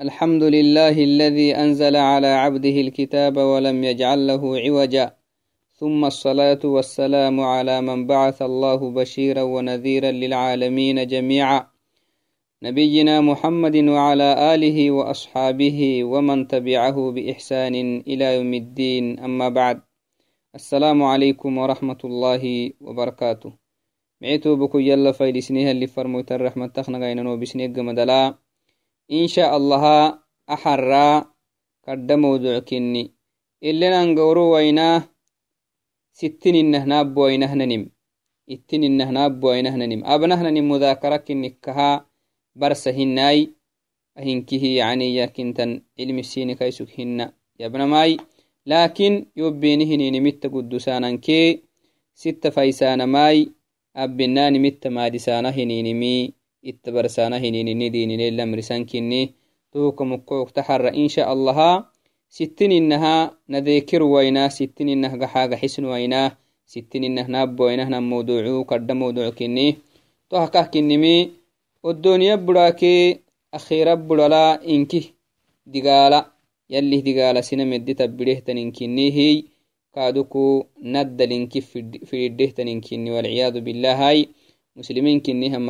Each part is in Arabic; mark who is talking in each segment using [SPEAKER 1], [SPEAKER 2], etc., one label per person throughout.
[SPEAKER 1] الحمد لله الذي أنزل على عبده الكتاب ولم يجعل له عوجا ثم الصلاة والسلام على من بعث الله بشيرا ونذيرا للعالمين جميعا. نبينا محمد وعلى آله وأصحابه ومن تبعه بإحسان إلى يوم الدين. أما بعد السلام عليكم ورحمة الله وبركاته. معيتو بكو يلا فايلسنيها اللي فرموت الرحمة تخنغينا وبسنيق مدلا إن شاء الله أحرى قد موضوع كني إلا نقورو ويناه ستين إنه ناب وينه ننم اتين إنه ناب وينه ننم أبنه ننم مذاكرة كنكها برسهناي. أهنكه يعني يكنتن علم السين كيسك هن يا ابن ماي. لكن يبينه نمت قدسانا كي ست فيسان ماي. أبنان مت مادسانا هنينمي ittabarsaana hininini dininilamrisankini tuhukamukok taxara insha allaha sittininnaha nadekir waina sittininah gaxaga xisn waina sittininah naabwainah nan mawducu kadda mawduc kini tohakah kinimi odoniya burake akhira burala inkih digaala yalih digaala sina meddi tabbidehtaninkinihii kaaduku naddalinki fididehtaninkinni walciyadu bilahai muslimin kinihan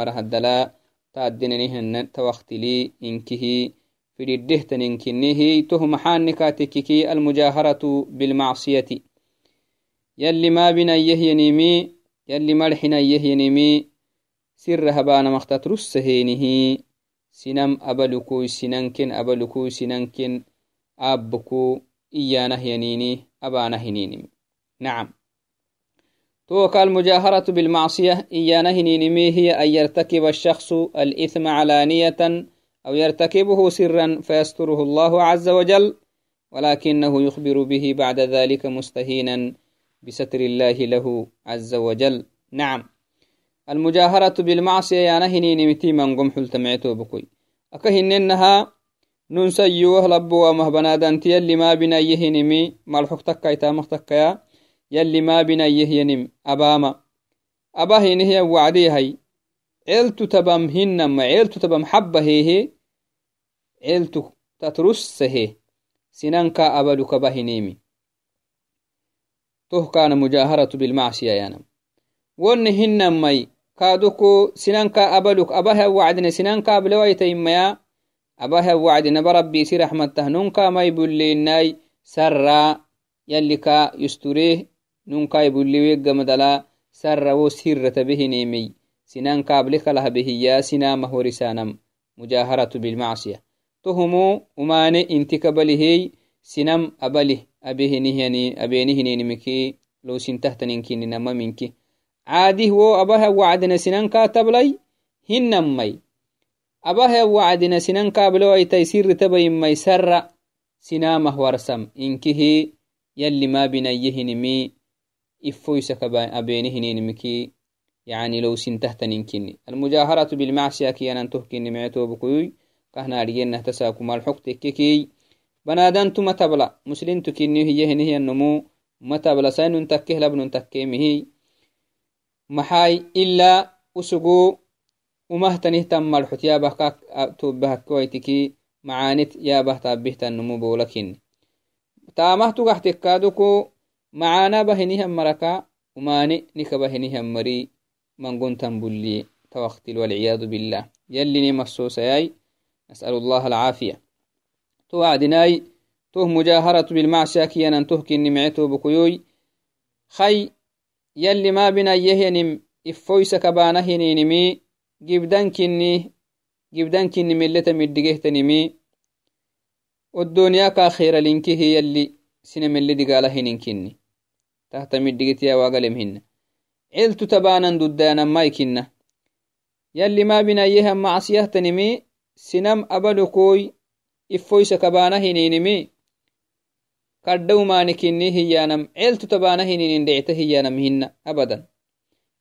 [SPEAKER 1] marahadala taadinanihana tawaktili inkihi fididehtaninkinnihi toh maxaanikatekiki almujaharatu bilmacsiyati yalli maabinayyehyanimi yalli marxinayyehyanimi sira habanamaktat russahenihi sinam abalukui sinanken abalukui sinanken aabuku iyanahyanini abanahininim nacam توك المجاهرة بالمعصية إيانا هنينمي هي أن يرتكب الشخص الإثم علانية أو يرتكبه سرا فيستره الله عز وجل ولكنه يخبر به بعد ذلك مستهينا بستر الله له عز وجل. نعم. المجاهرة بالمعصية يانا هنينمتي من قم حلتمعتو بكوي أكهننها ننسيوه لبوا مهبنادان تيالي ما بنا يهنمي مالحك تكايتا مختكايا. يلي ما بنا يهينم أباما. أبا هي وعدي هاي. عيلتو تبم هنما عيلتو تبم حبة هي عيلتو تترس هي. سنانكا أبلك بهنيمي تو كان مجاهرة بالمعصية يانم ون هنما كادوكو سنانكا أبلك أباها وعدنا سنانكا بلويتا إميا أباها وعدنا بربي سي رحمة تهنونكا ما يبولي سرا. يلي كا يستوريه. Nunkai buliweggamadala sarrawo sirrata behinemi sinan kablikalah behiya sinama horisanam mujaharatu bilmacsiya tohumu umane intika balihey sinam abalih abenihininimiki lowsintahtaninkininama minki caadih wo abaha wacdina sinanka tablay hinnammai abaha wacdina sinankablewaitai sirritabayimmai sarra sinamah warsam inkihi yalli ma binayyehinimi إفويسك أبينهنينمكي يعني لو سنتهتنينكني المجاهرة بالمعصية كي أنا تهكني معتو بكوي كهنا رجينا تساكم الحق تككي بنادان تو متبلا مسلم تكني هي هي النمو متبلا سين تكه لبن تكيمه محاي إلا أسقو ومهتنه تم معانا بهنهم مركا وماني نك بهنهم مري. من قنتم بلي توختل والعياذ بالله. يلي نمسوس ياي نسأل الله العافية. توعدناي توه مجاهرة بالمعصية كيانا تهكي نمعتو بكيوي. خي يلي ما بنا يهنم إفويس كبانهنينمي جبدان كني جبدان كني ملة مدقهتنمي والدنيا كاخير لنكي هي اللي سينما اللي دقالهنين كني tahtamiddigitiya wagalem hina ciltu tabanan duddayanammaikina yalli ma binayehan macsiyahtanimi sinam abadokoi ifoysa kabana hininimi kaddaumanikini hiyanam celtu tabana hininin dhecta hiyanam hina abadan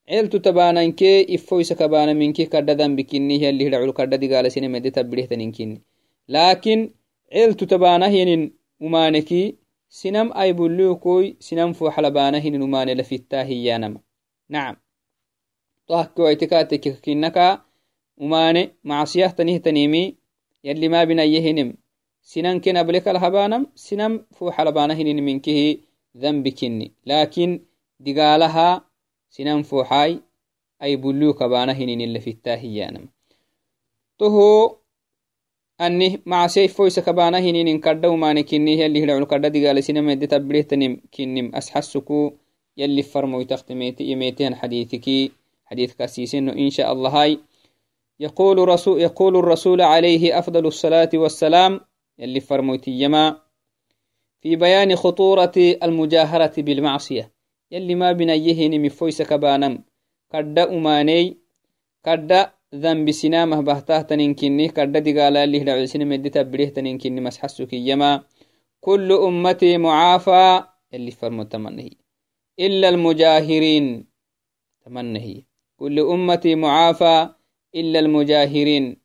[SPEAKER 1] celtu tabananke ifoysa kabana minki kadda dambikini yalli hidacul kadda digalasinamede tabbidehtaninkinni lakin celtu tabana hinin umaneki sinam ay bulukoi sinam foxlabana hinumane lafitta hiyanama nacam tohakkiwaitikatekkkinaka umane macsiyahtanihtanimi يلي ما بنا يهنم سنان كن أبلك الهبانم سنم فوح لبانا هنين منكه ذنب كني لكن دقالها سنان فوحاي أي بلو كبانا هنين اللي في التاهيانم تهو أني مع سيف فويس كبانا هنين كردا وما نكني يلي هلعون كردا دقال سنم يدي تبليه تنم كنم أسحسكو يلي فرمو يتختميتي يميتين حديثك حديث كاسيسين إن شاء الله هاي. يقول, رسول يقول الرسول عليه أفضل الصلاة والسلام يلي فرموتي يما في بيان خطورة المجاهرة بالمعصية. يلي ما بنيهن مفويس ذنب سنامه بهتاه تنينكني كد دقالا اللي هدعو سنم مدي تبليه تنينكني مسحسك يما كل أمتي معافى يلي فرمو تمنه إلا المجاهرين تمنه كل أمتي معافى إلا المجاهرين.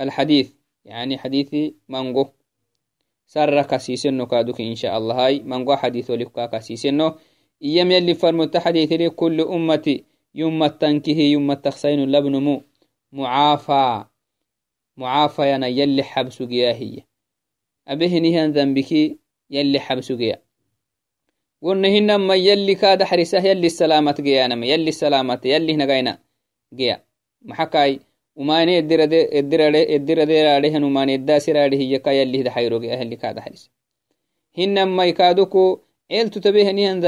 [SPEAKER 1] الحديث يعني حديث مانغو. سر كسيسنو كادوك إن شاء الله هاي. مانغو حديث ولكا كسيسنو إيام يلي فرمت حديث لي كل أمتي yumattankihi yumattaksaynu labnumu mucaafaa mucaafayana yalli xabsugiya hiya. Abehinihan dambiki yalli xabsugiya wonahinama yalli kaadaxrisah yalli salaamat geyanama yalli salaamata yallihnagayna geya maxakai umane ediraderadehan umane edasirade hiyaka yallihdaxayro geya yalli kaadaxrisa hinamai kaaduku ceeltu tabehinihan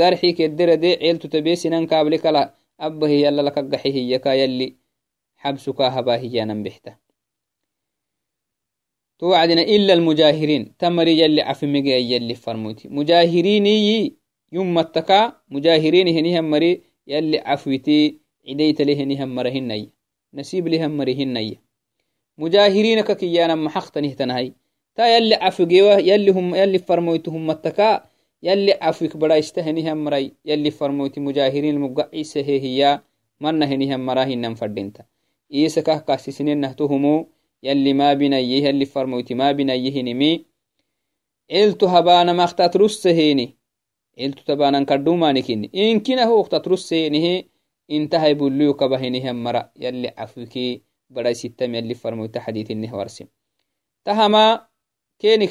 [SPEAKER 1] garxik ederade ceeltu sinan kaable kala abbahi yallalakagaxe hiyaka yalli xabsuka haba hiyanan bexta توعدنا إلا المجاهرين. تمري يلي عفمي يلي فرموتي. مجاهريني يوم متكا مجاهرين هنيهم مري يلي عفوتي عديت لهنهم مرهني نسيب لهم مرهني مجاهرين ككيانا محختنه تنهي تا يلي عفقوا يلي هم يلي فرمويتهم متكا يلي عفوك بدا استهنهم مري يلي فرمويت مجاهرين المقعيسه هي من هنهم مراهنم فردينتا إيسكا كاسسنين نهتهمو يلي ما بنيه يلي فرمويت ما بنيه نمي. إلتو هبانا ما أختات رسهيني إلتو تبانا كردومانكيني إن كنا هو أختات رسهيني intahay bulluyu kabahinihan mara yalli cafwiki barai sittam yalli farmoyta xadiitinih warsim tahama keni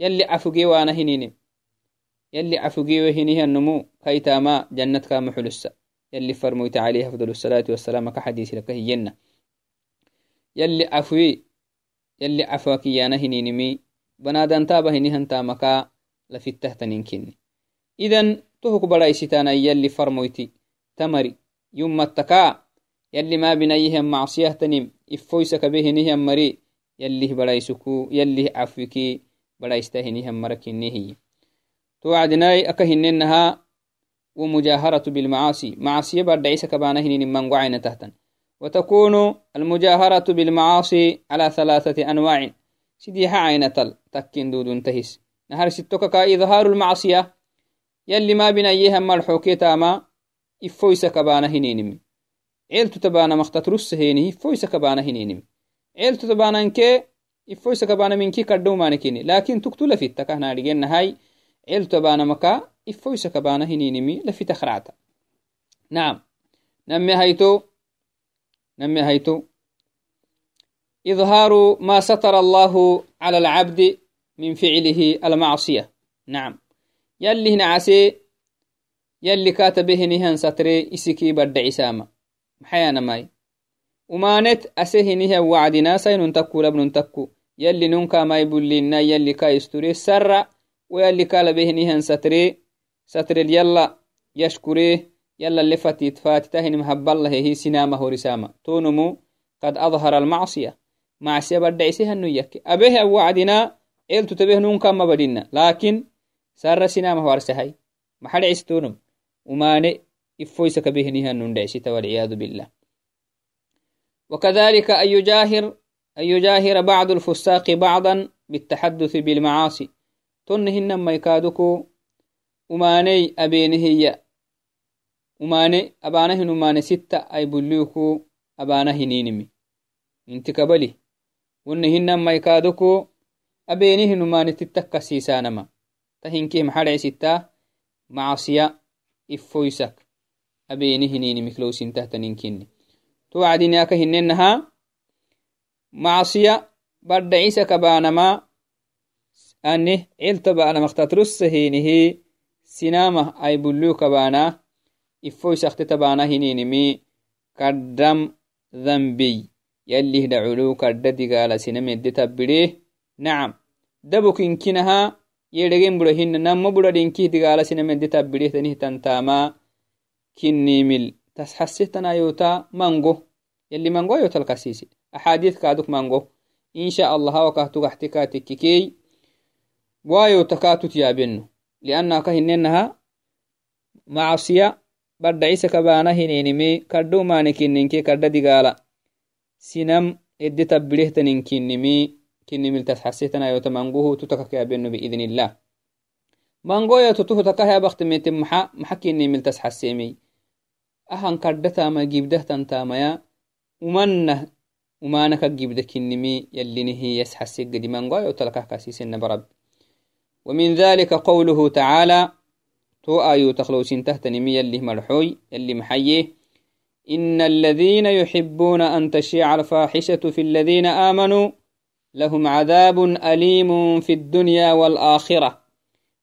[SPEAKER 1] galtoktenakin yalli cafuge waana hininim yalli cafugewe hinihannumu kaitama jannatkama xulussa yalli farmoyta عليه أفضل الصلاة والسلام كحديث لك هينا يلي عفوي يلي عفوك يانا هنينمي بنادان تابا هنيهن تامكا لفته تنينكني إذن تهك بڑا إسيتانا يلي فرمويتي tamari yummattaka yalli ma binayihan macsiyahtanim ifoysaka behinihan mari yallih baraisuku yallih cafwiki baraistahinihan mara kinnihiyi توعدناي أكهننها ومجاهرة بالمعاصي معصية كبانا هنين من وعين تحتا۔ وتكون المجاهرة بالمعاصي على ثلاثة أنواع۔ سيديها عين تل تكين دود تهس نهار ستوكا إظهار المعصية يلي ما بنا يهم مرحوكي تاما ifoysa kabana hininimi ceeltu tabana maktatrusaheni ifoysa kabana hininimi ceeltu tabananke ifoysa kabana minki kadhowmanekini lakin tuktu lafitta kahnadhigenahai ceeltu tabana maka ifoysa kabana hininimi lafita khracta naam name hayto name hayto إظهار ما ستر الله على العبد من فعله المعصية نعم يلي نعسي يلي كاتبهنهن ستري إسكي برد عسامة محيانا ماي ومانت أسهنها وعدنا سين تكو لبن تكو يلي ننكا ماي بلينا يلي كا يستري سر ويلي كالا بهنهن ستري. ستري يلا يشكريه يلا اللي فتيت فاتتهن محب الله هي سنامة ورسامة تونمو قد أظهر المعصية. معصية برد عسيها نيك أبيه وعدنا إلتو تبه ننكا ما بدينا. لكن سر سنامة ورسهاي محل عستونم وماني إفويسك بهنها نندعسيت والعياذ بالله. وكذلك أن يجاهر أن يجاهر بعض الفساق بعضا بالتحدث بالمعاصي. تنهن ما يكادكو وماني أبينهي وماني أبانهن وماني ستة أي بليوكو أبانهنينمي انت كبلي ونهن ما يكادكو أبينهن وماني تتكا سيسانما تهنكي محرع ستة معصية ifoysak abeeni hinini miklowsintahtaninkinni to wacdiniaka hinennaha معصية. بعد عيسى كبانما أنه علت بأنا مختترس هينه سنامة أي بلو كبانا. إفوي سخت تبانا هنينمي. كدم ذنبي. يلي دعولو كدد قال سنم يدي تبريه نعم. دبك إنكنها يدغين برهن نم برهن كي تقال سنم يدي تبريه تنه تنتاما. كني مل تسحسيتنا يوتا مانغو. يلي مانغو يوتا الكسيسي أحاديث كادوك مانغو. إن شاء الله وكهتو احتكاتك كي وايو تكاتو تيابنو لأنها كهننها معصية. بعد عيسى كبانا هنينمي كردو مانكننكي كرد دقالا سنم إدي تبليه تننكنمي كنمي التسحسيتنا يوتا مانغوه تتكك يابنو بإذن الله. مانغو يتوتو تكاها بخت ميت محا. محكي نمي التسحسيمي أهان كردتا ما جيبده تنتاميا ومنه ومانك جيبده كنمي يلي نهي يسحسي قدي مانغو يوتلكه كاسيسن برب. ومن ذلك قوله تعالى تو آيو تخلوسين تحت نمي اللي مرحوي اللي محيه إن الذين يحبون أن تشيع الفاحشة في الذين آمنوا لهم عذاب أليم في الدنيا والآخرة.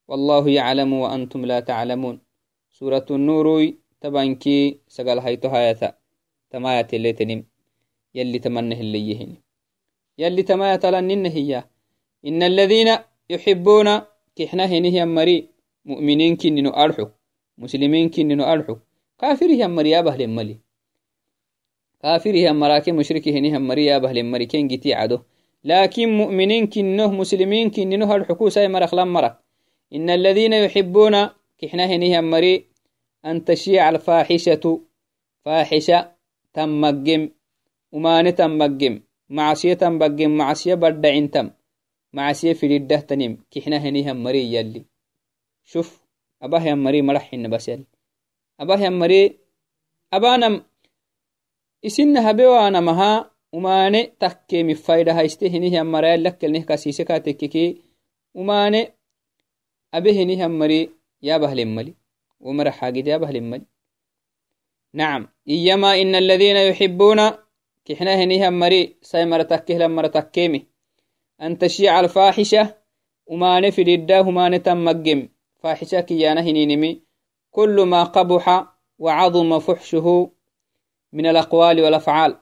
[SPEAKER 1] والله يعلم وأنتم لا تعلمون. سورة النور تبانكي سقال هيتو هايتا تمايات اللي تنم. يلي تمنه اللي يهن. يلي تمايات لنن هي. إن الذين يحبون كحنا هنه مري. مؤمنين كننو أرحو. مسلمين كننو أرحو. كافر هي مري أبه لملي كافر هي مراكي مشرك هنه مري أبه لمري كين جتي عدو. لكن مؤمنين كنه مسلمين كننو هالحكو ساي مرخ لمرك إن الذين يحبون كحنا هنه مري. أن تشيع الفاحشة. فاحشة تمجم ومان تمجم معصية تمجم معصية بدع تم معسيه فريده تنم كحنا هنيها مري يلي شوف أباه يا مري مرحين بس يلي أباه يا مري أبانا إسن هبوانا مها وماني تكي مفايدة هايستي هنيها مري لك النه كاسيسي كاتككي وماني أبي هنيها مري يا بهل الملي ومر حاجد يا بهل نعم إيما إن الذين يحبون كحنا هنيها مري سيمر تكيه لمر تكيمي أن تشيع الفاحشة وما نفد الداه ما نتمجم فاحشة كيانا هنينمي كل ما قبح وعظم فحشه من الأقوال والأفعال.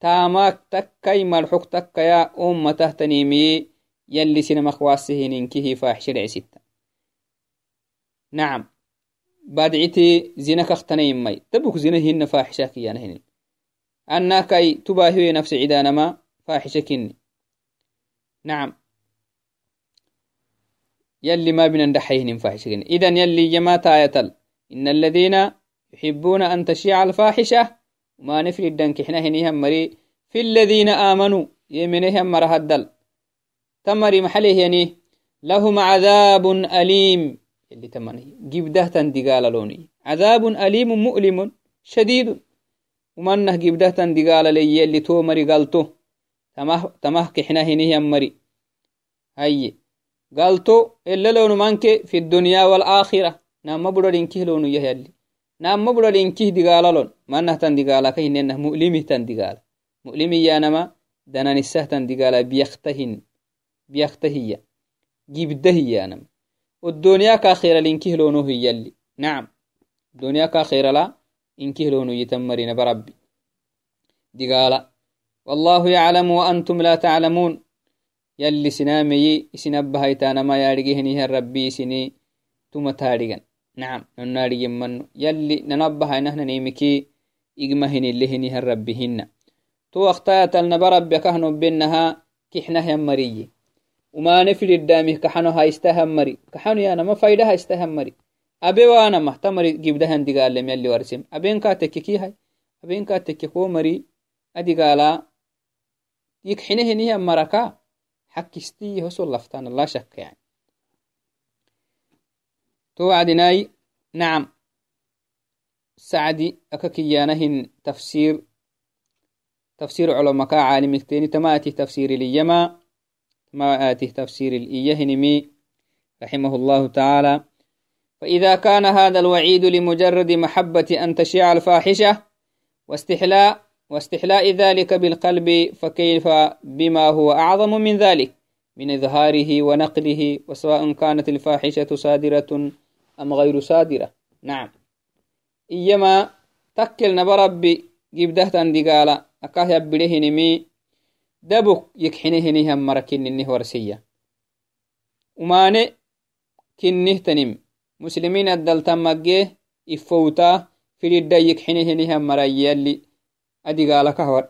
[SPEAKER 1] تاماك تكي مرحك تكيا أم تهتنيمي. يلي سينما خواسه ننكه فاحشة العسيتا نعم. بادعتي زينك اختنين مي تبك زينة هن فاحشة كيانا هنين. أنا كي تباهي نفس عدانما فاحشة كني نعم. يلي ما بنا ندحيهن فاحشة إذن يلي جماعة آية إن الذين يحبون أن تشيع الفاحشة وما نفرد الدنك إحنا هنيهم مري. في الذين آمنوا يمنهم مرهدل تمري محله يعني لهم عذاب أليم. اللي تمني جبدة تندقال لوني. عذاب أليم مؤلم شديد. ومنه جبده تندقال لي اللي تو مري قالته تمه كحنا هنيه مري هاي قالتو إلا لون مانك في الدنيا والآخرة نام بدر إنكه لون يهلي نام بدر إنكه دقاللون ما نهتن دقالا كهن إنه مؤلمه تن دقالا مؤلمي يا نما دنا نسه تن دقالا بيختهن بيختهية جيبده يا نما. والدنيا كاخيرا لإنكه لونه يلي. نعم. الدنيا كاخيرا لا. إنكه لونه يتمرين بربي. دقالا والله يعلم وأنتم لا تعلمون. يلي سنامي سنبهيتانا ما يارجهني الربي سني ثم تارجن نعم نناري من يلي ننبه نحن نيمكي إجمهن اللي هني الربهن تو وقتات النبرب كهنو بينها كحنه مري وما نفل الدامي abewaanamah ta mari gibdahan digaalem yalli warsem. Abenkaa tekke kihay abenkaa tekke ko mari adigaala yik maraka xakkistiyi hoso laftaan allah shakka yani. To wacdinai nacam sacdi aka kiyaanahin tafsir tafsir culomaka caalimikteeni tama tafsir iliyama tama tafsir iliyahinimi raximahu allahu tacaala فإذا كان هذا الوعيد لمجرد محبة أن تشيع الفاحشة واستحلاء واستحلاء ذلك بالقلب فكيف بما هو أعظم من ذلك؟ من إظهاره ونقله وسواء كانت الفاحشة صادرة أم غير صادرة. نعم. إيما تكل نبربي جبده تندقالا أكاه يبده نمي دبك يكحنه نهم مركن النه ورسية وماني كنه تنم مسلمين الدل تمجيه إفوتا في الدا يكحنه نهم مرأي اللي أدقالا كهور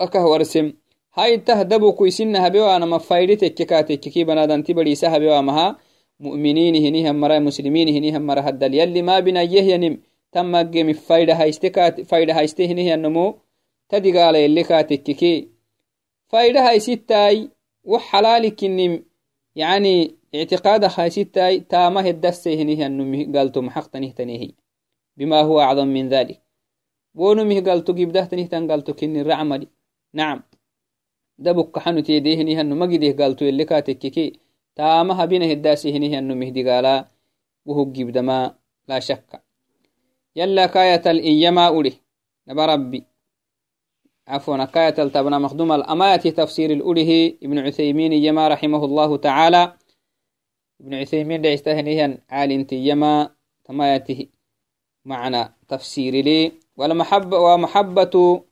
[SPEAKER 1] أكهورسم هاي تهدبو كويسين هبيو أنا ما فايدة تككاتك كي بنادن تبريسا هبيو مها مؤمنين هنيهم مرا مسلمين هنيهم مرا هدل يلي ما بنا يهينم تمجم فايدة هايستكات فايدة هايسته هنيه النمو تدقال يلي كاتككي فايدة هايستاي وحلالك إنم يعني اعتقاد هايستاي تامه الدسه هنيه النمو قالتم حق تنيه بما هو أعظم من ذلك. ونمه قالتو جبده تنيه قالتو كني رعملي نعم. دبك حنو تيديه هنو مجده قالتو اللي كاتككي تاما هبينه الداسي هنيه هنو مهدي قالا. وهو دما لا شك. يلا كاية الإيما أولي. نبا ربي. عفوا. كاية التبنا مخدوم الأماية تفسير الأوله ابن عثيمين يما رحمه الله تعالى. ابن عثيمين ليستهنيها عالين تيما تمايته معنى تفسير لي. والمحبة ومحبة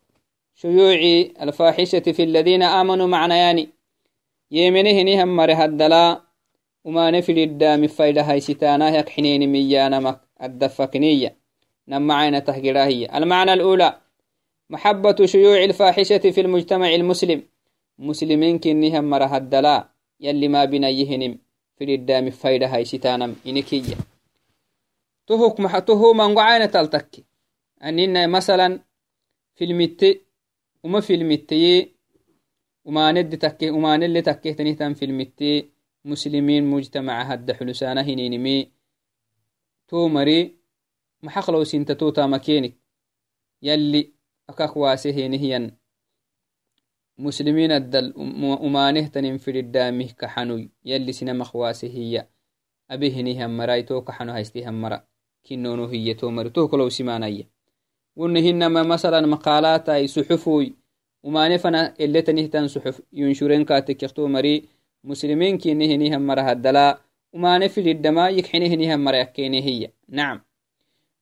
[SPEAKER 1] شيوع الفاحشة في الذين آمنوا معنيان يمنه نهم مره الدلا وما نفل الدام فايدة هاي ستانا يك حنين ميانا مك الدفقنية نم عين تهجراهية المعنى الأولى محبة شيوع الفاحشة في المجتمع المسلم. مسلمين كنهم مره الدلا يلي ما بنيهنم. فايدة هاي ستانا إنكية تهك محتوه من عين تلتكي أننا مثلا في المتي uma filmitteye umanedi takke umanelle takkehtanihtan filmitte muslimiin mujtamaca hadda xulusana hininimi to mari maxaqlowsinta to tamakenik yalli akak waase henihiyan muslimiin addal umanehtanin fididdaamih kaxanuy yalli sinamaq waase hiya abe hinihan marai to kaxano haystihan mara kinono hiye to mari to kolowsimanaya ونهنما مثلا مقالات أي صحفوي وما نفنا اللي تنهتن صحف. ينشرين كاتك يختو مري. مسلمين كي نهنيهم مرة الدلاء وما نفل الدماء يكحنهنهم مرة يكيني هي. نعم.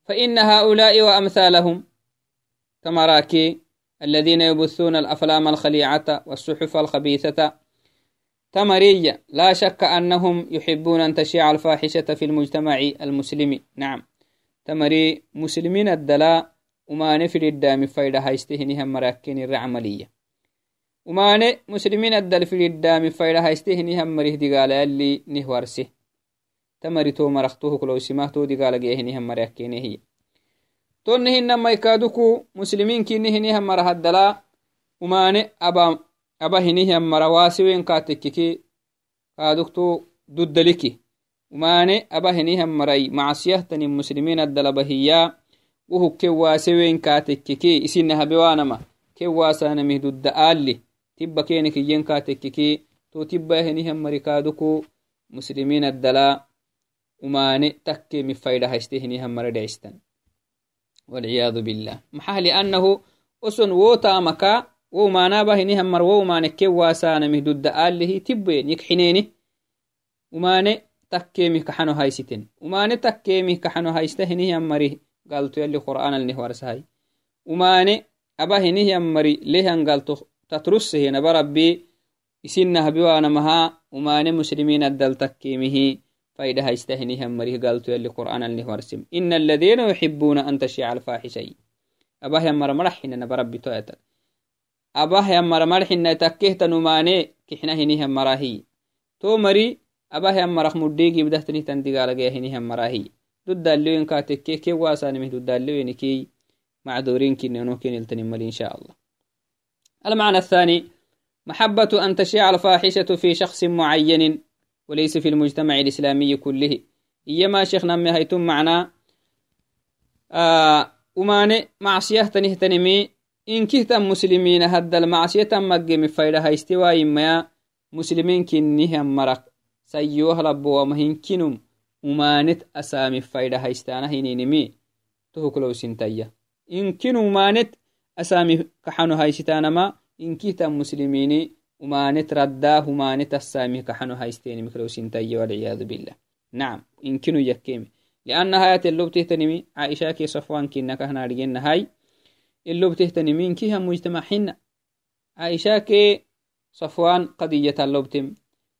[SPEAKER 1] فإن هؤلاء وأمثالهم تمراكي الذين يبثون الأفلام الخليعة والصحف الخبيثة. تمرية لا شك أنهم يحبون أن تشيع الفاحشة في المجتمع المسلم. نعم. تمري مسلمين الدلاء وماني في الدام فايدة هايستهنهم مراكين الرعملية. وماني مسلمين الدل في الدام فايدة هايستهنهم مريه دقال اللي نهوارسه. تمري تو مرختوه كلو سماه تو دقال جيهنهم مراكين هي. تونهن ما يكادوكو مسلمين كينهنهم مرها الدلا وماني أبا أبا هنهم مرواسوين كاتككي كادوكتو ددلكي وماني أبا هنهم مري معصيه تني مسلمين الدل بهيا wuhu kewasewen katekkeke isina habewanama kewasanamih dudda ali tibba kene kiyyen katekkeke to tibba henihan marikaduku muslimin addala umane takke mi fayda hayste henihan mara dhacistan walciyadu billah maxah liannahu oson wotamaka wo umanaba henihan mar wo umane kewasanamih dudda alihi tibben yikxineni umane takkemih kaxano haysiten umane takkemih kaxano haysta henihan mari galto yalli qur'analnih warsahay umane aba hinihyan mari lehyan galto tatrussehena barabbi isinahbiwanamaha umane فايدة هيستهنيها مريه قالتو يلي قرآن اللي ورسم. إن الذين يحبون أن تشيع الفاحشة. أباه يمر مرحنا نبربي تويتا. أباه يمر مرحنا تكيه تنماني كحنا هنيها مراهي. تو مري أباه يمر مديقي بدهتني تندقال هنيها مراهي. ددالوين كاتكي كي واسانمه ددالوين كي معذورين كي نوكين التنمل إن شاء الله. المعنى الثاني محبة أن تشيع الفاحشة في شخص معين. وليس في المجتمع الإسلامي كله. إيما شيخنا مهيتم معنا آه معصية تنهتنمي إن كهتا مسلمين هدى المعصية مقم فايدة استواء ما مسلمين كنهم مرق. سيوه لبوا مهين كنم. umanet asami faida haistana hininimi tohuklowsintaya inkin umanet أسامي كحنو هايشتانما إنكي تم مسلميني ومانت ردا همانت السامي كحنو هايستيني مكروسين تاي والعياذ بالله. نعم إنكنو يكيمي. لأن هاية اللوب تهتنمي عائشة كي صفوان كي نكهنا رجينا هاي اللوب تهتنمي إنكي هم مجتمع حنا عائشة كي صفوان قضية اللوب تم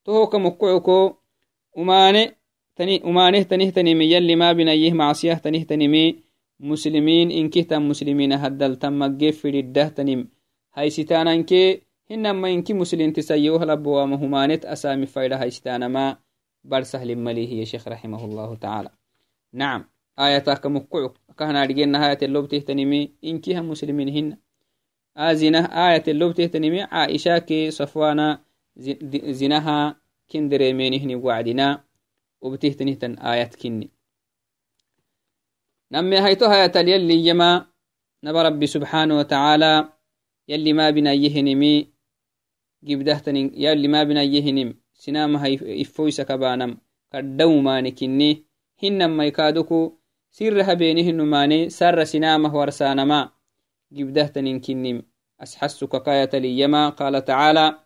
[SPEAKER 1] تهو كمكعكو وماني تني ومانه تنه تنمي يلي ما بنيه معصية تنه تنمي مسلمين إن كهتا مسلمين هدل تم في الده تنم. هاي ستانا إنكي سهل مليه يا شيخ رحمه الله تعالى. نعم آية كمقعو كهنا رجينا آية اللوب تهتنمي إنكي هم مسلمين هن. آزنة آية اللوب تهتنمي عائشة كي صفوانا زنها كندري مينهن وعدنا. وبتهتنهتن آيات كني. نمي هيتو هيا يلي يما نبى ربي سبحانه وتعالى يلي ما بنا يهنمي سنام هاي إفويس كبانم. كدو ماني كني. هنما يكادوكو. سرها بينهن ماني. سر سنامه ورسانما. جبدهتن كنم. أسحسك كاية ليما. قال تعالى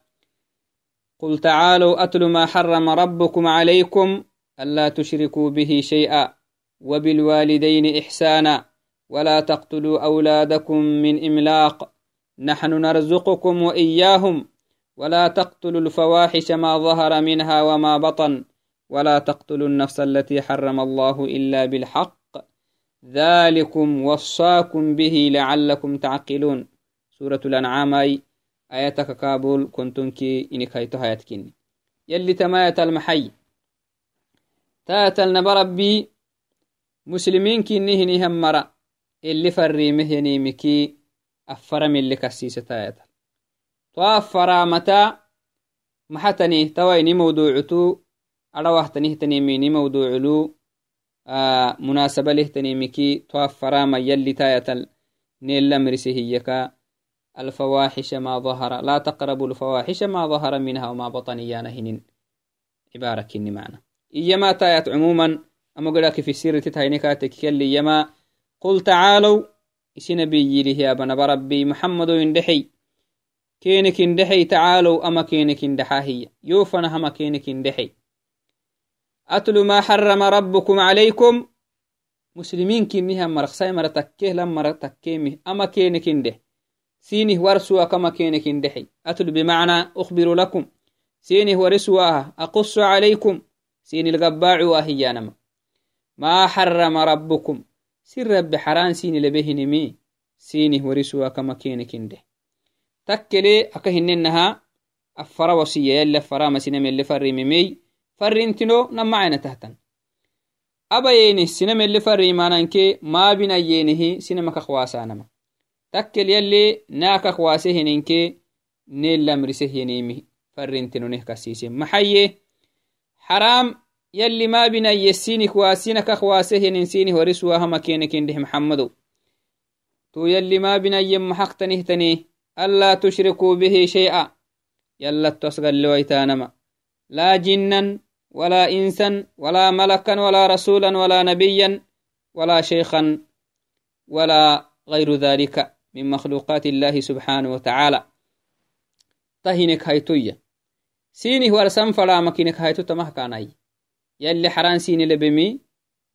[SPEAKER 1] قل تعالوا أتل ما حرم ربكم عليكم ألا تشركوا به شيئا وبالوالدين إحسانا ولا تقتلوا أولادكم من إملاق. نحن نرزقكم وإياهم ولا تقتلوا الفواحش ما ظهر منها وما بطن ولا تقتلوا النفس التي حرم الله إلا بالحق. ذلكم وصاكم به لعلكم تعقلون. سورة الأنعام أي آياتك كابول كنتم كي إنك هيتو هيتكني يلي تمايت المحي. تاتل نبربي مسلمين كيني هني هم مرة اللي فريمه هني مكي أفرم اللي كسيسة تايتا توافر متى؟ محتني تويني موضوعتو أروحتني تنيميني موضوع له آه مناسبة له تنيمكي توفر ما يلي تايتل نيل مرسي هيكا الفواحش ما ظهر لا تقربوا الفواحش ما ظهر منها وما بطن يانا هنين. عبارة كني معنا. إيما تايت عموما أما قلاك في السر تتهينكاتك يلي يما قل تعالوا إسي نبي يا بنا بربي محمد يندحي. كينك يندحي تعالوا أما كينك يندحاهي يوفنا هما كينك يندحي أتل ما حرم ربكم عليكم؟ مسلمين كنها مرخصاي مرتكيه لما مرتكيه أما كينك يندح سينه ورسوا كما كينك يندحي أتل بمعنى أخبر لكم. سينه ورسواها أقص عليكم. سين القباع واهيانما ما حرم ربكم. سر رب حران سين لبهنمي سينه ورسوا كما كينك انده فرنتنو نمعنا تهتن. أبا يينه سينم اللي فري مانانك ما بنا يينه سينما كخواسانما تكل يلي ناك خواسه هنينك نيل لمرسه ينيمي فرنتنو نه كسيسي. محيه حرام يلي ما بنا يسيني كواسينك أخواسه ننسيني ورسوا هما كينك إنده محمدو. تو يلي ما بنا يم حق تنهتني ألا تشركوا به شيئا. يلا تسغل لويتانما لا جنا ولا إنسا ولا ملكا ولا رسولا ولا نبيا ولا شيخا ولا غير ذلك من مخلوقات الله سبحانه وتعالى. تهنك هيتويا سيني ورسم فلا مكينك هيتو تمه كاناي. يلي حران سيني لبمي.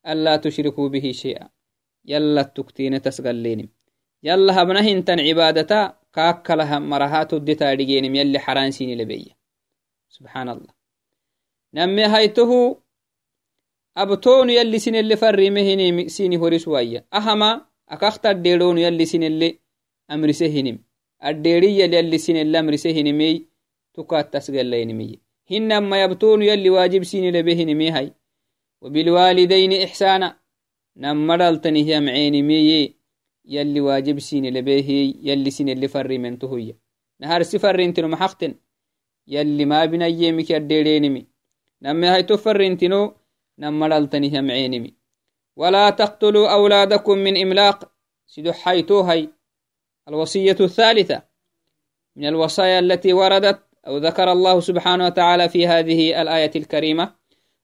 [SPEAKER 1] ألا تشركوا به شيئا. يلا تكتين تسقلينم يلا هبنهن تن عبادتا. كاكلها مرهات الدتا ديجينم يلي حران سيني لبي سبحان الله نمي هيته أبتون يلي سين اللي فري مهني سيني هوريس وايا. أهما أكاخت الديرون يلي سين اللي أمري سهنم الديري يلي سين اللي أمري سهنمي تكات تسقلينمي هنما يبتون يلي واجب يلي واجب سين لبيه يلي سين اللي فري من تهوية. نهار سفر انتنو محقتن يلي ما بنا يمك الديرينمي نمي هاي تفر انتنو نمرلتني هي معيني ولا تقتلوا أولادكم من إملاق سيدو حيتو هاي. الوصية الثالثة من الوصايا التي وردت أو ذكر الله سبحانه وتعالى في هذه الآية الكريمة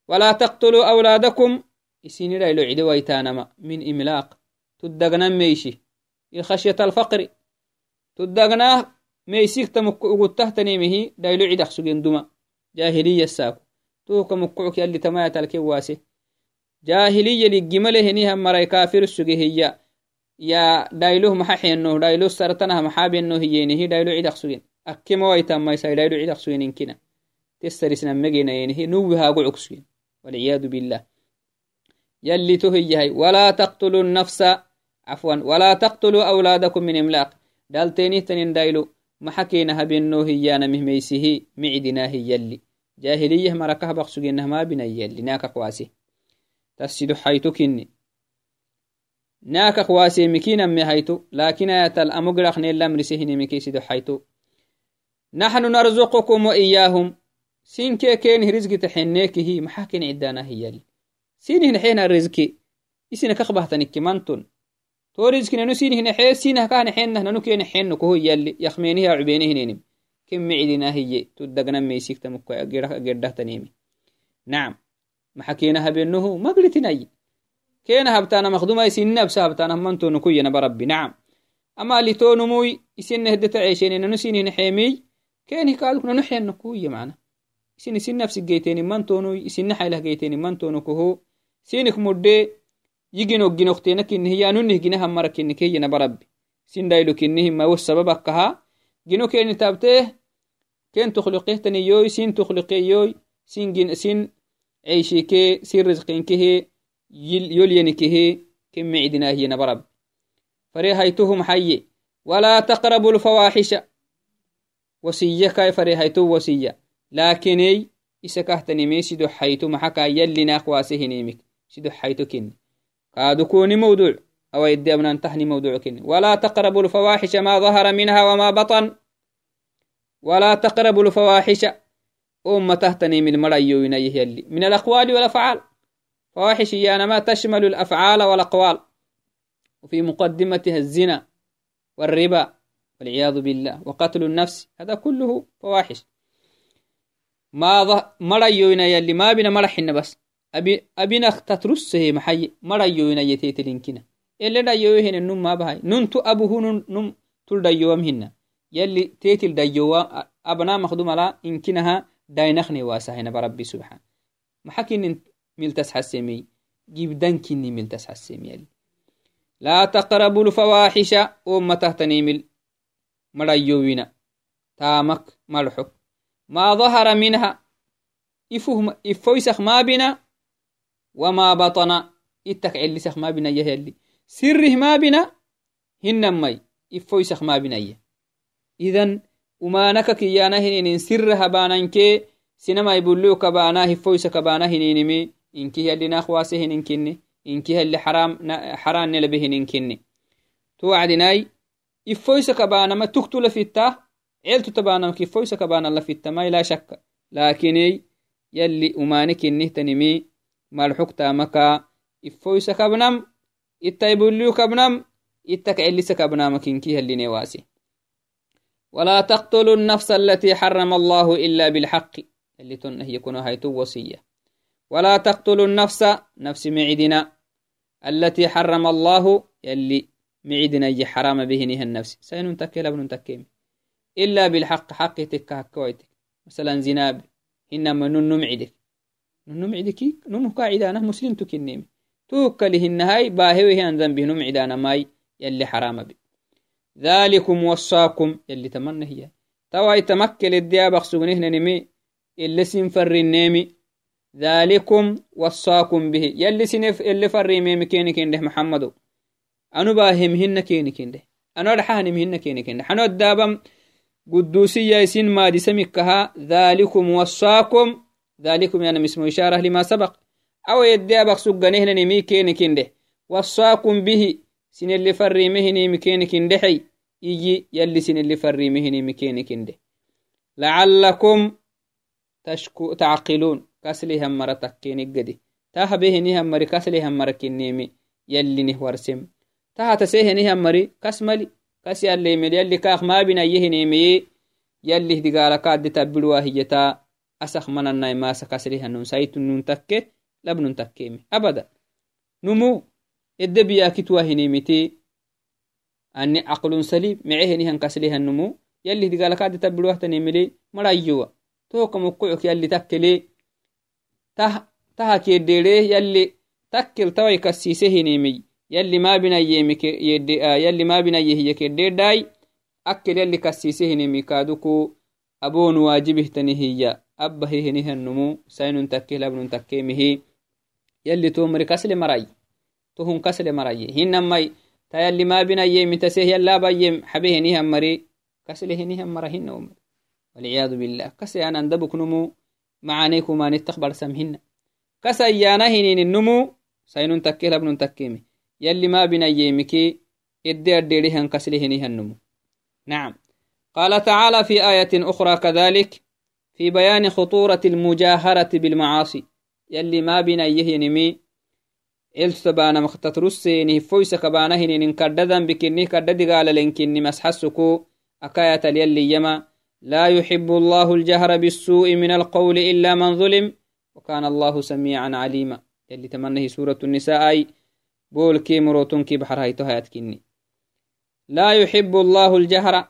[SPEAKER 1] ولا تقتلوا أولادكم إسيني لا ويتانما من إملاق. تدقنا ميشي خشية الفقر tuddagnaa meysik tamukku ugutahtanimihi dhaylo cidak sugen duma jahiliya saaku tuuka mukkucuk yalli tamaya talke waase jahiliya liggimaleheniha maray kafir suge hiya ya dhayloh maxa xennoh dhaylo sartanah maxaa benno hiyenihi dhaylo cidak sugen akkemawaitammaisai dhaylo cidak sugeninkina tesarisnammegenayenihi nuwi haagucuk sugen walciyadu billah يلي تهيهي ولا تقتلوا النفس عفوا. ولا تقتلوا أولادكم من إملاق. دالتيني تنين دايلو. محكينا هبينو هيانا مهميسيه. معدنا هي يلي. جاهلية مركه بقسوجينها ما بنا يلي. ناكا قواسي تسيدو حيتو كني ناكا قواسي مكينا مهيتو لكن يتل أمقرخ نيلا مرسيهني مكي سيدو حيتو. نحن نرزقكم وإياهم. سين كي كين رزق تحنيكه محاكين عدانا هي يلي. سين هنا حين الرزق إسنا كخبهتنك منتون toriski nanu sinihnexe sinahkahnexenah nanu kenexeno koho yali yakmeniha cubenihinenim ken micdinahiye tudagnamesiktamukagedhahtanimi nacam maxa kena habenohu maglitinaye kena habtana makduma isinne absa habtana mantonukuyenaba rabbi. Nacam ama litonumuy isinehdeta ceshene nanu sinihnexemiy kenihkaluk nanu xenno kuye mana isin isinne absigeyteni mantonuy isinne xailah geyteni mantonukuhu sinik mudde yiginog ginokteena kinnihi yanunih gina hammara kinnikeyina barabbi sin daylo kinnihima wo sababakkaha gino keni tabteh ken tukhliqehtaniyoy sin tukhliqeyoy sin sin عيشيكي سين رزقينكه يلينكه كم معدناهينا برب فريهيتهم حي ولا تقربوا الفواحش وسية كاي فريهيتو وسية لكني إسكهتني مي سيدو حيتو محكا يلي ناقواسه نيمك سيدو حيتو كني قادو كوني موضوع. أو يدي أبنان تحني موضوع كني ولا تقربوا الفواحش ما ظهر منها وما بطن. ولا تقربوا الفواحش. أم تهتني من مريو يلي من الأقوال والأفعال. فواحش هي ما تشمل الأفعال والأقوال. وفي مقدمتها الزنا والربا والعياذ بالله وقتل النفس. هذا كله فواحش. ما ظه مريو يلي. ما بنا مرحنا بس. أبي أبينا تترسه محي مريو يتيتلينكنا إلا دايو هنا نم ما بهاي. ننتو أبوه نم نم تل دايو هنا. يلي تيتل دايو أبنا مخدوم على إنكنها داينخني واسهنا بربي سبحان. محكين ملتس حسيمي. جيبدان كني ملتس حسيمي يلي. لا تقربوا الفواحش وما تهتني وما بطن إتك علسخ ما بنا يهلي سره ما بنا هنمي إفويسخ ما بنا إذن umanaka kiyana hininin sirra habananke sinama ibullu kabana hifoysa kabana hininimi inki halli nakhwase hininkinni inki halli haram haran nelabe hininkinni to wacdinai ifoysa kabanama tuktula fitta celtu tabanamk ifoysa kabana la fittamai la shakka lakinei yalli umani kinnihtanimi malxuktamaka ifoysa kabnam itta ibullu kabnam celisa kabnamak inki hallinewasi ولا تقتلوا النفس التي حرم الله إلا بالحق اللي تنهي يكون هيتو وصية ولا تقتلوا النفس نفس معدنا التي حرم الله يلي معدنا يجي حرام به نها النفس سين لابن تكيم إلا بالحق حق تك كويتك مثلا زناب إنما نن معدك قاعدة مسلم تكنيم. توكله النهاي باهوه أن ذنبه نمعدانا ماي يلي حرام به ذلكم وصاكم يلي تمنى هي. توا يتمكل الديابق سغنه نمي اللي سنفر النيمي ذلكم وصاكم به. يلي سنف اللي فري ميمي كيني كينده محمدو. أنو باهم هن كيني كينده أنو رحانم هن كيني كينده حنو الدابم؟ قدوسية يسين ما دي ذلكم وصاكم ذلكم يعني اسم إشارة لما سبق. أو يديابق سغنه نمي كيني كينده وصاكم به sin اللي فريمهني مكينك اندحي يجي يلي سن اللي فريمهني مكينك اندح لعلكم تشكو تعقلون. كسلي هم مرتك كينك قدي تاها بهني هم مري كسلي هم مرك النيمي يلي نهورسم تاها تسيهني هم مري كسملي كس يلي ملي يلي كاخ ما بنا يهني مي يلي دقالة كاد تبلوا هيتا أسخ من الناي ما سكسلي هنون سايت نون تكي لبنون تكيمي أبدا. نمو edde biyakitwa hinimiti أني عقل سليم معهني هنكسلي هنمو. يلي دقال كاد تبلوه تنملي مرايوا توك مقعك يلي تكلي ته ته كيديري يلي تكل توي كسيسه نيمي يلي ما بنا يمك يدي آه تنهي أبه هنه النمو سين تكي لابن تكي مهي. يلي تومري كسل مرأي. تهم كسل مرأي. هنمي تا يلي ما بنا يمي تسيه يلا بايم حبيه نهم مري. كسله نهم مرهن أمر والعياذ بالله. كسي أنا اندبك نمو. معانيكو ما نتخبر سمهن كسا يانا هنين النمو. سينون تكي لابن تكيمي يلي ما بنا يمكي إدي أديريهن كسله نهم نعم. قال تعالى في آية أخرى كذلك. في بيان خطورة المجاهرة بالمعاصي. يلي ما بنا يهنمي إلتبانا مختترسيني فويس كبانهن إن كددن بكني كدد قال لنكني مسحسكو. أكاية يلي يما. لا يحب الله الجهر بالسوء من القول إلا من ظلم. وكان الله سميعا عليما. يلي تمنه سورة النساء أي. بول كي مروتون كي بحر هايتو هايتكني لا يحب الله الجهر.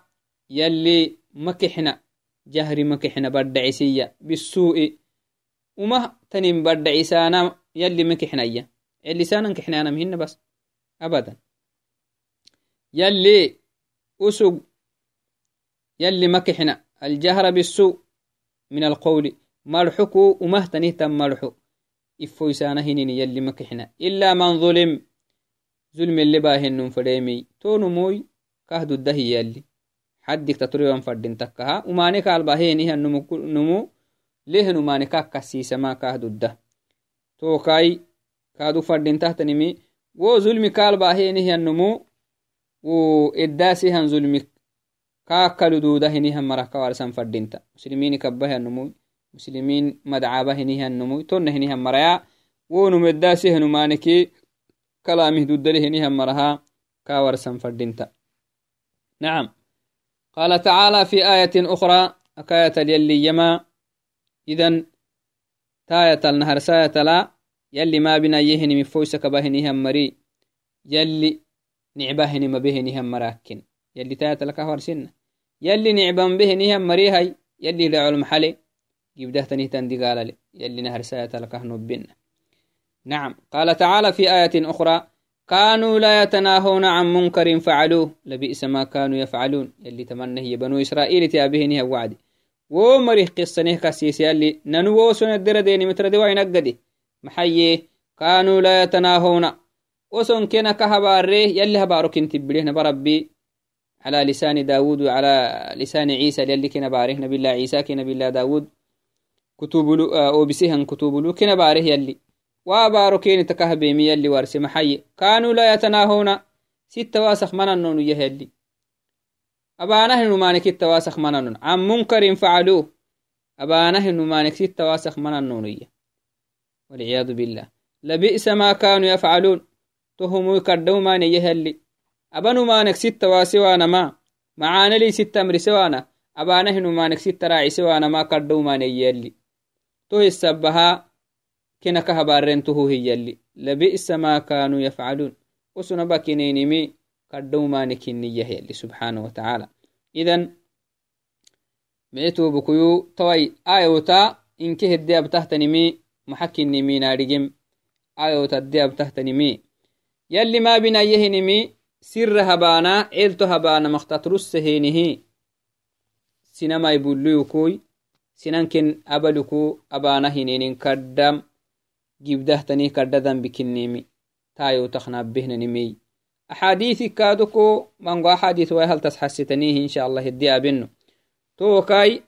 [SPEAKER 1] يلي مكحنا. جهر مكحنا بدعسية بالسوء. وما تنم بدعسانا يلي مكحنا اللسان كحنا أنا مهن بس. أبدا. يلي أسوق يلي مكحنا الجهر بالسوء. من القول. مرحكو ومهتنه تم مرحو إفويسانا هنين يلي مكحنا إلا من ظلم. ظلم اللي باهن فريمي تونو موي. كهدو الدهي يلي. حدك تطريوان فردين تكها وماني كالباهيني النمو نمو ليه نماني كاكسيسا ما كهدو الده توكاي كادو فردين تحتنمي wo zulmi kaalbaahenihiyannumu wo eddaasihan zulmi kaakkalududahinihan maraka warsan fadinta muslimini kabbahiyannumu muslimiin madcaabahinihiyannumu tonnahinihan maraya wonum eddaasihanumaaniki kalaamih duddalihinihan maraha ka warsan fadinta نعم قال تعالى في آية أخرى أكاية اليلي يما. إذن تاية النهر ساية لا يلي ما بنا يهني من فوسك بهنهم مري. يلي نعبهني ما بهنهم مراكن. يلي تايت لك هورسن يلي نعبان بهنهم مري هاي يلي لعل محلي جبده تنهتن لي يلي نهر سايت لك نبنا نعم. قال تعالى في آية أخرى كانوا لا يتناهون عن منكر فعلوه. لبئس ما كانوا يفعلون. يلي تمنى هي بنو إسرائيل تابهنها وعدي. ومريح قصة نهكا سيسي يلي ننوو سنة دردين متردي وين أقدي maxaye kaanuu laa yatanaahouna وسون كنا كهباري يلي هبارو كنت بليه نبا ربي. على لسان داود وعلى لسان عيسى يلي كنا باريه نبي الله عيسى كنا بالله داود. كتب له أو بسيهن كتب كنا باريه يلي. وبارو كين تكهبيمي يلي ورسي محي. كانوا لا يتناهون. ست واسخ منن يهلي. أبانه نمانك التواسخ منن عن منكر فعلوه. أبانه نمانك ست واسخ منن يه والعياذ بالله. لبئس ما كانوا يفعلون. تهموا يكردوا ما نيهلي أبنوا ما نكسيت واسوانا ما. معانا لي ست أمر سوانا. أبانا هنو ما نكسيت راعي سوانا. ما كردوا ما نيهلي تو السبها. كنا كهبارين تهو هي لبئس ما كانوا يفعلون. وسنا باكينينمي كردوا ما نكيني يهلي سبحانه وتعالى. إذن ميتو بكيو توي آيوتا إنك هدي أبتهتنمي محكنمي نارجم آيو تدي أبتهتنمي يلي ما بنا يهنمي سر هبانا عيلتو هبانا مختترس هينه سينما يبوليوكوي سننكن أبلكو أبانا هنين كدام بكنيمي تايو تخنا بهن نمي أحاديث كادوكو مانغو أحاديث وهل تسحستنيه إن شاء الله الدي أبنو توكاي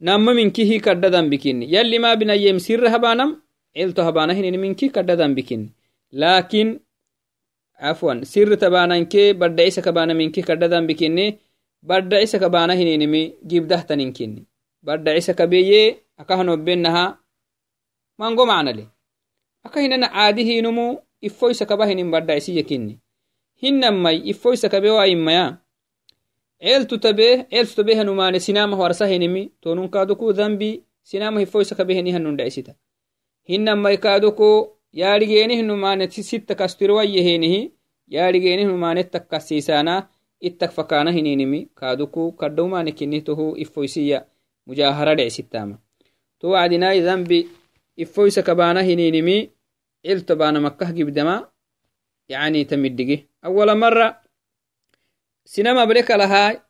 [SPEAKER 1] nama minkihi kadda dambikini yalli ma binayem sirra habanam cilto habanahinini minki kadda dambikini lakin afwan sirri tabananke badda isa kabana minki kadda dambikini badda isa kabana hininimi gibdahtaninkini badda isa kabeye akahanobenaha mango macnale akahinana caadihinumu ifo isa kaba hinin badda isi yakini hinamai ifo isa kabe wa immaya ceeltu tabe ceeltu tabe hanumane sinama warsa henimi tonun kaduku dhambi sinama hifoisa kabe heni hanun dhaisita hinamai kaduku yaarigeeni hinumane sitta kastirwayye henihi yaadhigeeni humaanettak kasiisaana ittak fakaana hininimi kaaduku kadhowmaanikinitohu ifoysiya mujaahara dhecsittaama to wacdinai dambi ifo kabana hininimi cilto bana makkah gibdama yani tamiddigi awala mara sinam ble kalahaa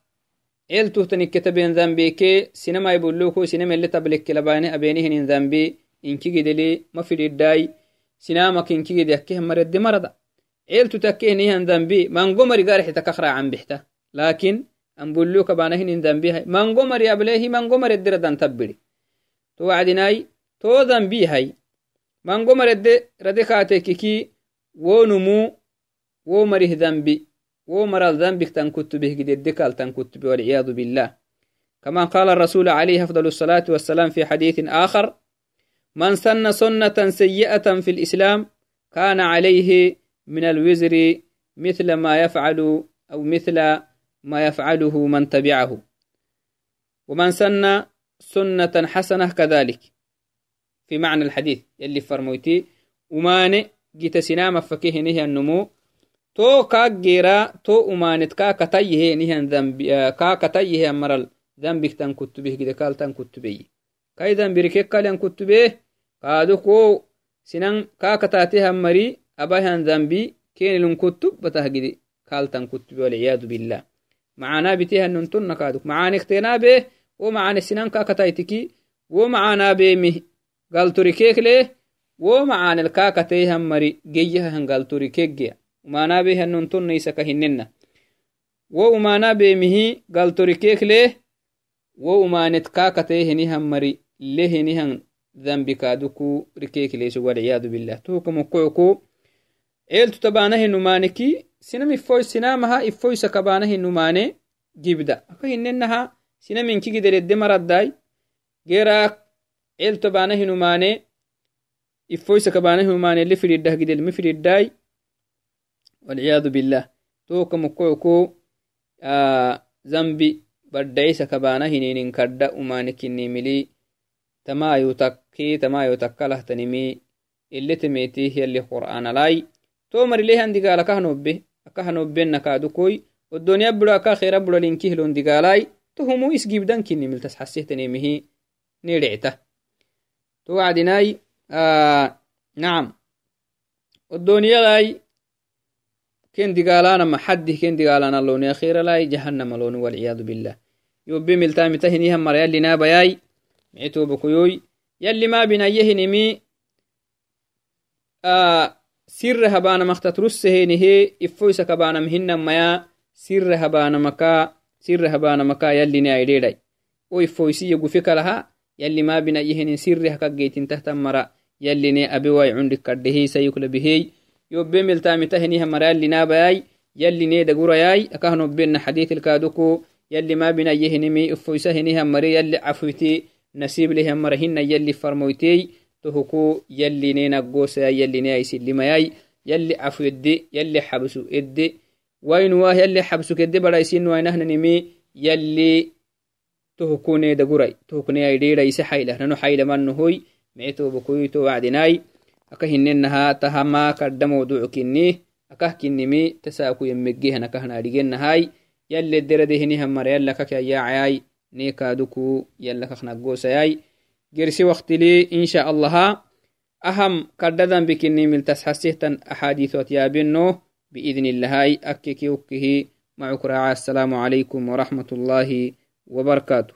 [SPEAKER 1] ciltuh taniketaben zambeke sinamai buloko sinamele tablekelabane abenihinin zambi inkigideli mafididai sinamak inkigide akkehemarede marada. Ciltu takkehinihan zambi mangomari garexitakakraacan bixta laakiin anbulokabana hinin zambiha mangomari ablehi mangomari ediradan tabbidi to wacdinai to dambihay mango marede rade kaatekiki wo numu wo marih dambi wo maral dambik tan kutubih gidede kal tan kutubi walciyadu billah. كما قال الرسول عليه أفضل الصلاة والسلام في حديث آخر من سن سنة سيئة في الإسلام كان عليه من الوزر مثل ما يفعل أو مثل ما يفعله من تبعه ومن سن سنة حسنة كذلك في معنى الحديث يلي فرمويتي وماني جيت سنام فكيه نهي النمو تو كاك جيرا تو أمانت كاك تيه نهي ذنب كاك تيه مرل ذنبك تن كتبه كده قال تن كتبه كاي ذنبك كال ين كتبه قادو كو سنن كاك تاتيها مري أباهن ذنبي كين لن كتب بتهجدي كالتن كتب والعياذ بالله. معانا بتيها ننتن نكادك معانا اختينا به سنان بيمه قال تريكيك ليه ومعانا الكاكتيها بيها ننتن نيسك هننا ومعانا بيمه قال تريكيك ليه؟ ومعانا كاكتيها مري ليه نهن ذنبك دكو ركيك ليس والعياذ بالله. توكم وقعكو eeltu tabanahinumaneki sinam ifoy sinamaha ifoysa kabanahinumane gibda aka hinenaha sinaminkigidedede maraddai gerak eeltu tabanahinumane ifoysa kabanahinumane li fididdah gidel mi fididdai walciyadu billah toka mukoyko zambi baddaisa kabana hininin kadda umanekinimili tamayotakki tamayotakkalahtanimi iletemeti yalli qur'analai to marilehan digala kahanobe akahanobena kadukoy odoniya buro aka khera buro linkihlon digalai to humu isgibdan توعدناي آه نعم الدنيا لاي كن دقالانا ما حد كن دقالانا لون أخير لاي جهنم لون والعياذ بالله يوبي ملتام تهنيها مر يلي نابا ياي معتو بكيوي يلي ما بنا يهنمي آه سر هبانا مختت رسهينه إفويسك بانا مهنم ميا سر هبانا مكا سر هبانا مكا يلي نايديداي ويفويسي يقفك لها ma binayehinimi sirre habanamaktat russehenihe ifoisa kabanam hinamaya sirre habanamaka sirre habanamaka yalline aidhedai o ifoisiya gufe kalaha yalli mabina yehenin sirre hakageitin tahtan mara yalline abewai cundik kadhehi sayukla behey yobe miltamitaheniha mara yallinabayai yalline dagurayai akahnobena xadiitilkaadoko yalli mabina yehenimi ifoisaheniha mare yalli cafuite nasiiblehan mara hina yalli farmoytey tohuku yalline naggoosaya yalline aisilimayai yalli cafu edde yalli xabsu edde wainuwah yalli xabsuk edde baraisinwainahnanimi yalli tohukune dagurai tohukune aidheeraise xayla nano xaylamanohoy mecetobokoyto wacdinai aka hinenaha tahama kadda mawducukini akah kinimi tasakuyemmegehan akahnadhigenahai yalle deradehinihamara yalla kakayacayai neekaaduku yalla kaknaggosayai gersi waktili insha allaha aham kaddadan bikini miltas hasihtan axaadiثot yaabino بإذن الله أككي وكه معك راعي السلام عليكم ورحمة الله وبركاته.